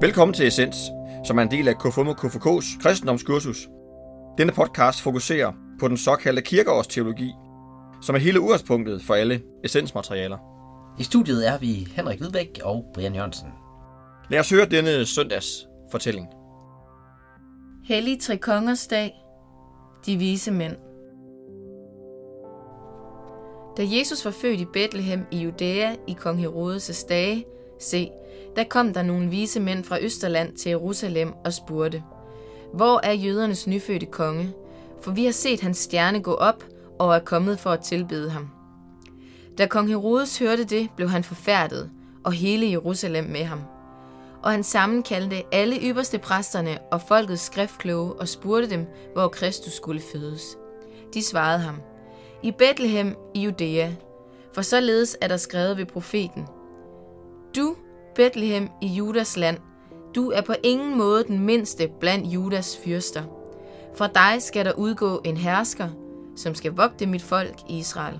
Velkommen til Essens, som er en del af KFUM og KFK's kristendomskursus. Denne podcast fokuserer på den såkaldte kirkeårsteologi, som er hele udgangspunktet for alle essensmaterialer. I studiet er vi Henrik Hvidbæk og Brian Jørgensen. Lad os høre denne søndags fortælling. Hellig Trekongers dag. De vise mænd. Da Jesus var født i Bethlehem i Judæa i kong Herodes' dage, se, der kom der nogle vise mænd fra Østerland til Jerusalem og spurgte, Hvor er jødernes nyfødte konge? For vi har set hans stjerne gå op og er kommet for at tilbede ham. Da kong Herodes hørte det, blev han forfærdet, og hele Jerusalem med ham. Og han sammenkaldte alle ypperste præsterne og folkets skriftkloge og spurgte dem, hvor Kristus skulle fødes. De svarede ham, i Bethlehem i Judæa, for således er der skrevet ved profeten. Du, Bethlehem i Judas land, du er på ingen måde den mindste blandt Judas fyrster. Fra dig skal der udgå en hersker, som skal vogte mit folk i Israel.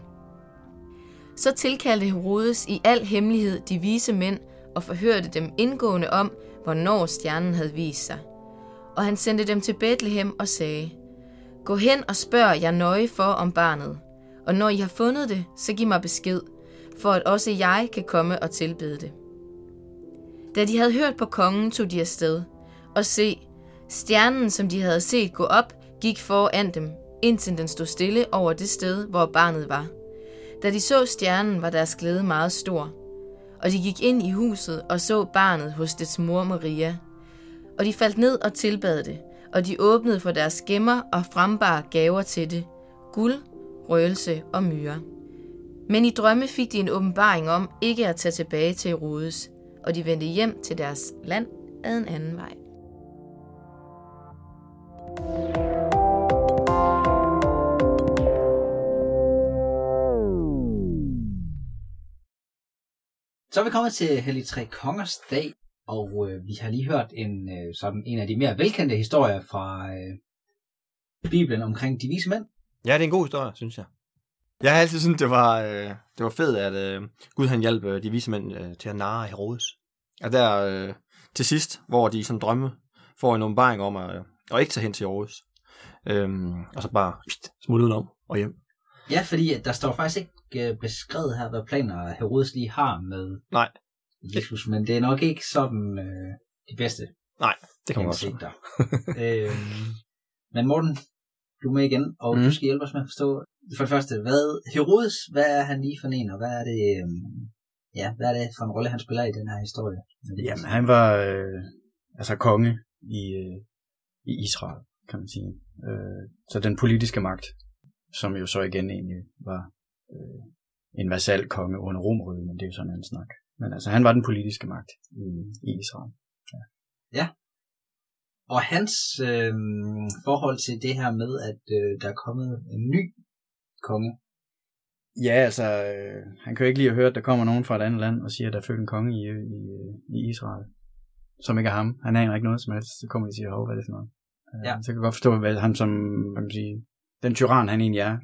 Så tilkaldte Herodes i al hemmelighed de vise mænd og forhørte dem indgående om, hvornår stjernen havde vist sig. Og han sendte dem til Bethlehem og sagde, Gå hen og spørg jer nøje for om barnet, og når I har fundet det, så giv mig besked, for at også jeg kan komme og tilbede det. Da de havde hørt på kongen, tog de afsted, og se, stjernen, som de havde set gå op, gik foran dem, indtil den stod stille over det sted, hvor barnet var. Da de så stjernen, var deres glæde meget stor, og de gik ind i huset og så barnet hos dets mor Maria. Og de faldt ned og tilbad det, og de åbnede for deres gemmer og frembar gaver til det, guld, røgelse og myre. Men i drømme fik de en åbenbaring om ikke at tage tilbage til Herodes, og de vendte hjem til deres land ad en anden vej. Så er vi kommet til Hellig Tre Kongers dag, og øh, vi har lige hørt en, øh, sådan en af de mere velkendte historier fra øh, Bibelen omkring de vise mænd. Ja, det er en god historie, synes jeg. Jeg har altid syntes, det var, øh, det var fedt, at øh, Gud han hjalp øh, de vise mænd øh, til at narre Herodes. Og der øh, til sidst, hvor de sådan drømme får en åbenbaring om at, øh, at ikke tage hen til Herodes. Øhm, og så bare pst, smutte udenom og hjem. Ja, fordi at der står faktisk ikke øh, beskrevet her, hvad planer Herodes lige har med Nej, Jesus, men det er nok ikke sådan øh, de bedste nej, det kan man godt hensigter. øhm, men Morten, du er med igen, og mm. Du skal hjælpe os med at forstå, for det første, hvad Herodes, hvad er han lige for en, og hvad er det, øhm, ja, hvad er det for en rolle, han spiller i den her historie? Jamen, han var øh, altså konge i, øh, i Israel, kan man sige. Øh, så den politiske magt, som jo så igen egentlig var øh, en vasalkonge under Romeriet, men det er jo sådan en snak. Men altså, han var den politiske magt i, i Israel. Og hans øh, forhold til det her med, at øh, der er kommet en ny konge. Ja, altså, øh, han kan jo ikke lige have hørt, at der kommer nogen fra et andet land og siger, at der er født en konge i, i, i Israel, som ikke er ham. Han aner ikke noget som helst. Så kommer de og siger, hov, hvad er det for noget? Øh, Ja. Så jeg kan godt forstå, hvad ham som, hvad kan man sige, den tyran han egentlig er,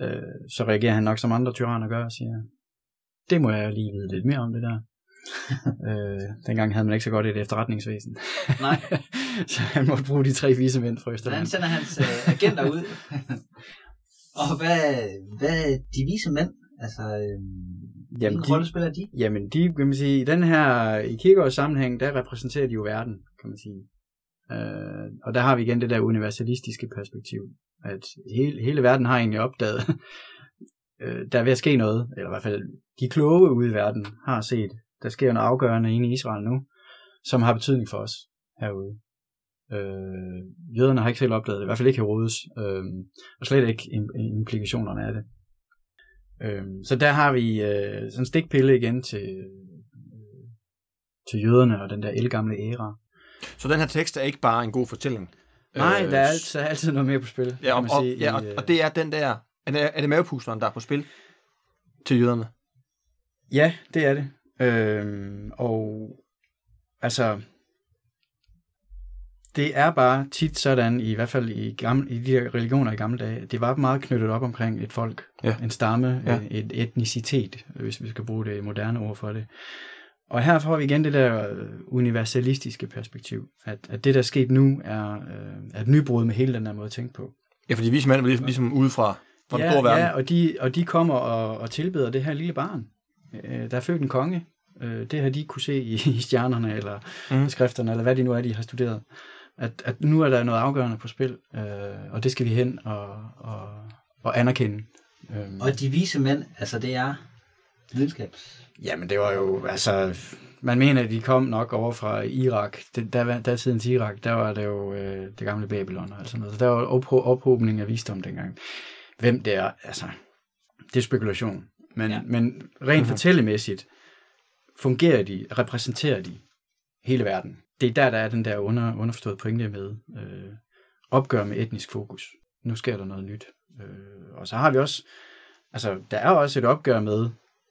øh, så reagerer han nok som andre tyranner gør og siger, det må jeg lige vide lidt mere om det der. øh, dengang havde man ikke så godt et efterretningsvæsen. Nej. så han måtte bruge de tre vise mænd fra Så han sender hans øh, agenter ud. og hvad, hvad er de vise mænd? Altså, øh, hvilken de- rolle spiller de? Jamen, de, kan man sige, i den her, i kirkeårs sammenhæng, der repræsenterer de jo verden, kan man sige. Øh, og der har vi igen det der universalistiske perspektiv, at hele, hele verden har egentlig opdaget, øh, der er ved at ske noget, eller i hvert fald de kloge ude i verden har set, der sker noget afgørende inde i Israel nu, som har betydning for os herude. Øh, jøderne har ikke selv opdaget det, i hvert fald ikke Herodes, øh, og slet ikke im- implikationerne af det. Øhm, så der har vi øh, sådan en stikpille igen til, øh, til jøderne og den der elgamle æra. Så den her tekst er ikke bare en god fortælling. Nej, Øh, der er altid, der er altid noget mere på spil. Ja, og, kan man og, sige, ja, i, og, øh, og det er den der... Er det, er det mavepusteren, der er på spil til jøderne? Ja, det er det. Øhm, og altså, det er bare tit sådan, i hvert fald i, gamle, i de her religioner i gamle dage, det var meget knyttet op omkring et folk, Ja. en stamme, Ja. et etnicitet, hvis vi skal bruge det moderne ord for det. Og her får vi igen det der øh, universalistiske perspektiv, at, at det, der er sket nu, er, øh, er et nybrud med hele den her måde at tænke på. Ja, fordi vise mænd var ligesom, ligesom udefra fra den ja, store verden. ja og, de, og de kommer og, og tilbeder det her lille barn. Øh, der er født en konge. Øh, det har de kunne se i, i stjernerne, eller Mm. skrifterne, eller hvad de nu er, de har studeret. At, at nu er der noget afgørende på spil, øh, og det skal vi hen og, og, og anerkende. Øh, Og de vise mænd, altså det er videnskabs... Jamen, det var jo, altså, man mener, at de kom nok over fra Irak. Det, der, der tiden til Irak, der var det jo øh, det gamle Babylon og alt sådan noget. Så der var opho- ophobning af visdom dengang. Hvem det er, altså, det er spekulation. Men, Ja. men rent fortællemæssigt fungerer de, repræsenterer de hele verden. Det er der, der er den der under, underforståede pointe med øh, opgør med etnisk fokus. Nu sker der noget nyt. Øh, og så har vi også, altså, der er også et opgør med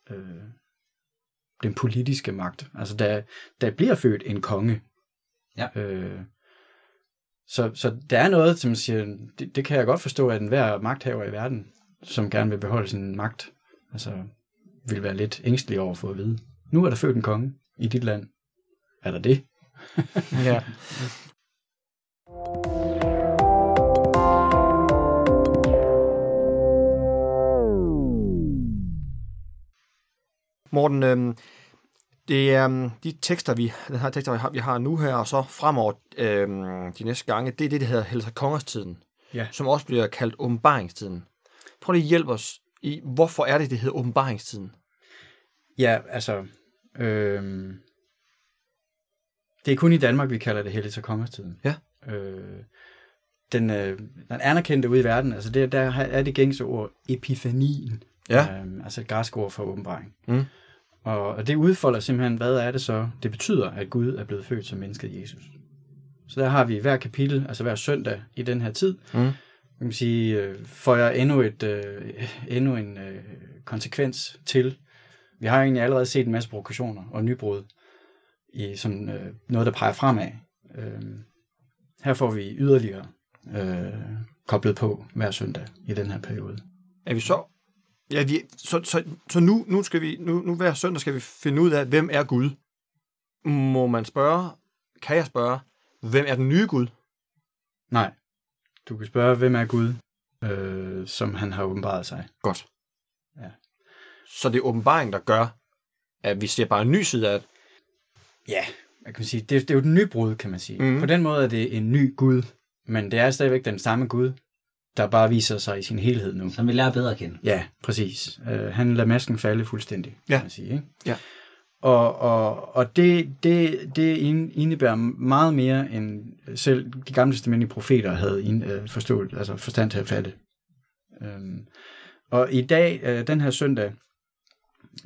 øh, den politiske magt. Altså, der, der bliver født en konge. Ja. Øh, så, så der er noget, som siger, det, det kan jeg godt forstå, at enhver magthaver i verden, som gerne vil beholde sin magt, altså, vil være lidt ængstelig over få at vide. Nu er der født en konge i dit land. Er der det? Ja. Morten, øhm, det er øhm, de tekster, vi, den her tekster, vi har, vi har nu her, og så fremover øhm, de næste gange, det er det, der hedder Helsa Kongerstiden, Ja. som også bliver kaldt åbenbaringstiden. Prøv lige at hjælpe os i, hvorfor er det, det hedder åbenbaringstiden? Ja, altså, øhm, det er kun i Danmark, vi kalder det hellig kongertiden. Ja. Øh, den, øh, den anerkendte ude i verden, altså det, der er det gængse ord epifanien, Ja. øhm, altså et græsk ord for åbenbaring. Mm. Og, og det udfolder simpelthen, hvad er det så? Det betyder, at Gud er blevet født som mennesket Jesus. Så der har vi hver kapitel, altså hver søndag i den her tid, Mm. man kan sige, øh, får jeg endnu, et, øh, endnu en øh, konsekvens til. Vi har egentlig allerede set en masse provokationer og nybrud i som øh, noget, der peger fremad. Øh, her får vi yderligere øh, koblet på hver søndag i den her periode. Er vi så... Ja, vi, så, så, så nu, nu, skal vi, nu, nu hver søndag skal vi finde ud af, hvem er Gud? Må man spørge, kan jeg spørge, hvem er den nye Gud? Nej, du kan spørge, hvem er Gud, øh, som han har åbenbaret sig. Godt. Ja. Så det er åbenbaring, der gør, at vi ser bare en ny side af. Ja, jeg kan sige, det, det er jo et nybrud, kan man sige. Mm. På den måde er det en ny Gud, men det er stadigvæk den samme Gud, der bare viser sig i sin helhed nu. Som vi lærer bedre at kende. Ja, præcis. Øh, han lader masken falde fuldstændig, Ja. kan man sige. Ikke? Ja. Og, og, og det, det, det ind- indebærer meget mere, end selv de gamle testamentlige profeter havde ind, øh, forstået, altså forstand til at fatte. Øhm, og i dag, øh, den her søndag,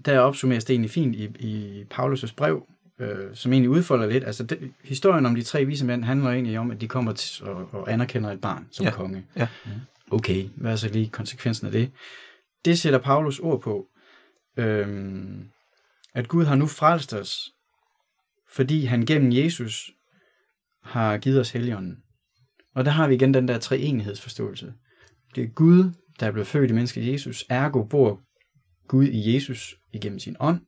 der opsummeres det egentlig fint i, i Paulus' brev, øh, som egentlig udfolder lidt. Altså, det, historien om de tre vise mænd handler egentlig om, at de kommer til, og, og anerkender et barn som Ja. konge. Ja. Okay, hvad er så lige konsekvensen af det? Det sætter Paulus ord på, øhm, at Gud har nu frelst os, fordi han gennem Jesus har givet os helligånden. Og der har vi igen den der treenighedsforståelse. Det er Gud, der er blevet født i mennesket Jesus. Ergo bor Gud i Jesus igennem sin ånd.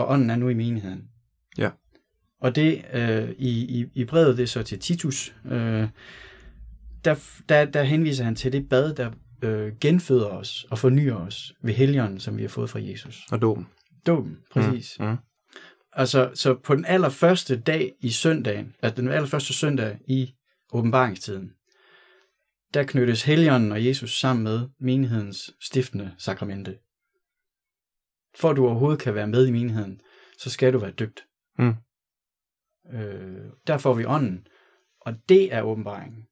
Og ånden er nu i menigheden. Ja. Og det øh, i, i, i brevet, det er så til Titus, øh, der, der, der henviser han til det bad, der øh, genføder os og fornyer os ved helligånden, som vi har fået fra Jesus. Og dåben. Dåben, præcis. Mm. Mm. Altså, så på den allerførste dag i søndagen, altså den allerførste søndag i åbenbaringstiden, der knyttes Helligånden og Jesus sammen med menighedens stiftende sakramente. For at du overhovedet kan være med i menigheden, så skal du være døbt. Mm. Øh, der får vi ånden, og det er åbenbaringen.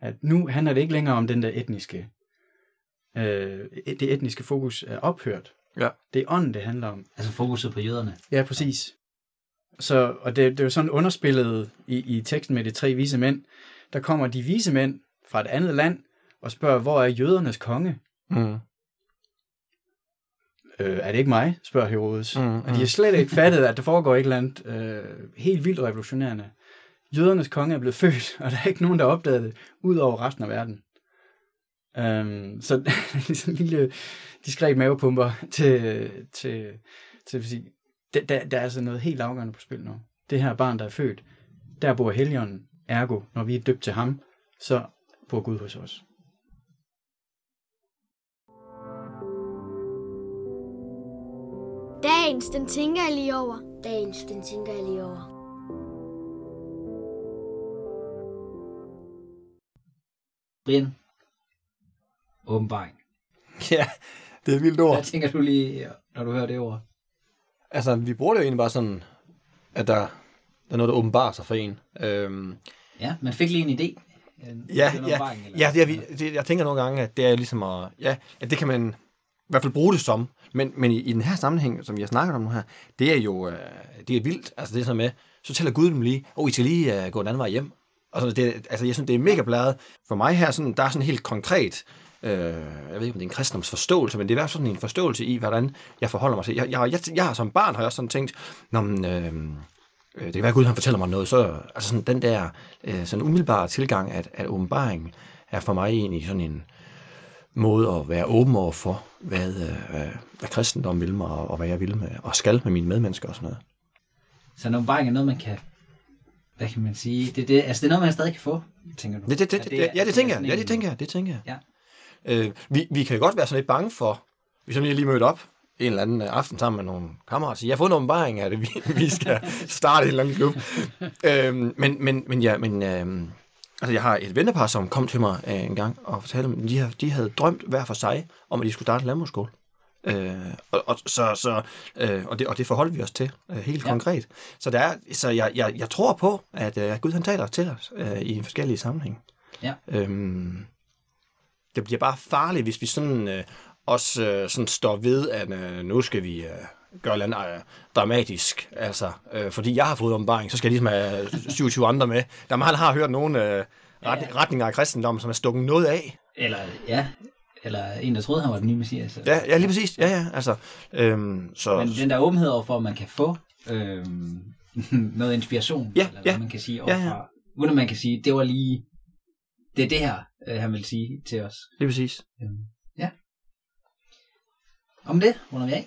At nu handler det ikke længere om den der etniske, øh, det etniske fokus er ophørt. Ja. Det er ånden, det handler om. Altså fokuset på jøderne. Ja, præcis. Så, og det, det er jo sådan underspillet i, i teksten med de tre vise mænd. Der kommer de vise mænd fra et andet land og spørger, hvor er jødernes konge? Mm. Øh, er det ikke mig? spørger Herodes. Mm, Mm, og de mm. har slet ikke fattet, at der foregår et eller andet øh, helt vildt revolutionerende. Jødernes konge er blevet født, og der er ikke nogen, der har opdaget det, ud over resten af verden. Um, så sådan en lille diskret mavepumper til, til, til at sige, der, der, der er altså noget helt afgørende på spil nu. Det her barn, der er født, der bor Helligånden. Ergo, når vi er døbt til ham, så bor Gud hos os. Dagens, den tænker jeg lige over. Dagens, den tænker jeg lige over. Brian. Åbenbaring. Ja, det er et vildt ord. Hvad tænker du lige, når du hører det ord? Altså, vi bruger det jo egentlig bare sådan, at der, der er noget, der åbenbarer sig for en. Øhm, Ja, man fik lige en idé. En, ja, en ja, eller? ja det er, vi- det, jeg tænker nogle gange, at det er ligesom at, ja, at det kan man hvert fald bruge det som, men, men i, i den her sammenhæng, som jeg snakker om nu her, det er jo, øh, det er vildt, altså det er sådan med, så tæller Gud dem lige, og oh, I skal lige øh, gå en anden vej hjem. Og sådan, det, altså jeg synes, det er mega bladet. For mig her, sådan, der er sådan helt konkret, øh, jeg ved ikke, om det er en kristendoms forståelse, men det er i hvert fald sådan en forståelse i, hvordan jeg forholder mig til. Jeg, jeg, jeg, jeg som barn, har jeg også sådan tænkt, Nå, men, øh, øh det kan være, at Gud han fortæller mig noget, så altså sådan den der øh, sådan umiddelbare tilgang, at, at åbenbaringen er for mig egentlig sådan en måde at være åben over for, hvad, øh, hvad, kristendom vil mig, og, og hvad jeg vil med, og skal med mine medmennesker og sådan noget. Så en åbenbaring er noget, man kan... Hvad kan man sige? Det, det, altså, det er noget, man stadig kan få, tænker du? Det, det, det, det, ja, det tænker jeg. Ja, det tænker jeg. Det tænker jeg. Ja. Øh, vi, vi kan godt være sådan lidt bange for, hvis jeg lige mødt op en eller anden aften sammen med nogle kammerater, og siger, jeg har fået en åbenbaring af det, vi, vi skal starte en eller anden klub. øhm, men, men, men ja, men, øhm, altså jeg har et vennepar, som kom til mig øh, en gang og fortalte mig, at de, har- de havde drømt hver for sig, om at de skulle starte en landbrugsskole. Øh, og, og, så, så, øh, og, det, og det forholdt vi os til øh, helt Ja. konkret. Så, der er, så jeg, jeg, jeg tror på, at øh, Gud han taler til os øh, i forskellige sammenhænge. Ja. Øhm, det bliver bare farligt, hvis vi sådan øh, også øh, sådan står ved, at øh, nu skal vi øh, gøre noget øh, dramatisk. Altså, øh, fordi jeg har fået åbenbaring, så skal jeg ligesom have 27 andre med. Der man har hørt nogle øh, ret, Ja. retninger af kristendom, som er stukket noget af. Eller, ja, eller en, der troede, han var den nye messias. Ja, ja lige præcis. Ja, ja, altså. Øhm, så, Men den der åbenhed overfor, at man kan få øhm, noget inspiration, Ja, eller hvad ja. man kan sige Ja, ja. overfra, uden at man kan sige, det var lige, det er det her, øh, han vil sige til os. lige præcis. Øhm, ja. Om det runder vi af.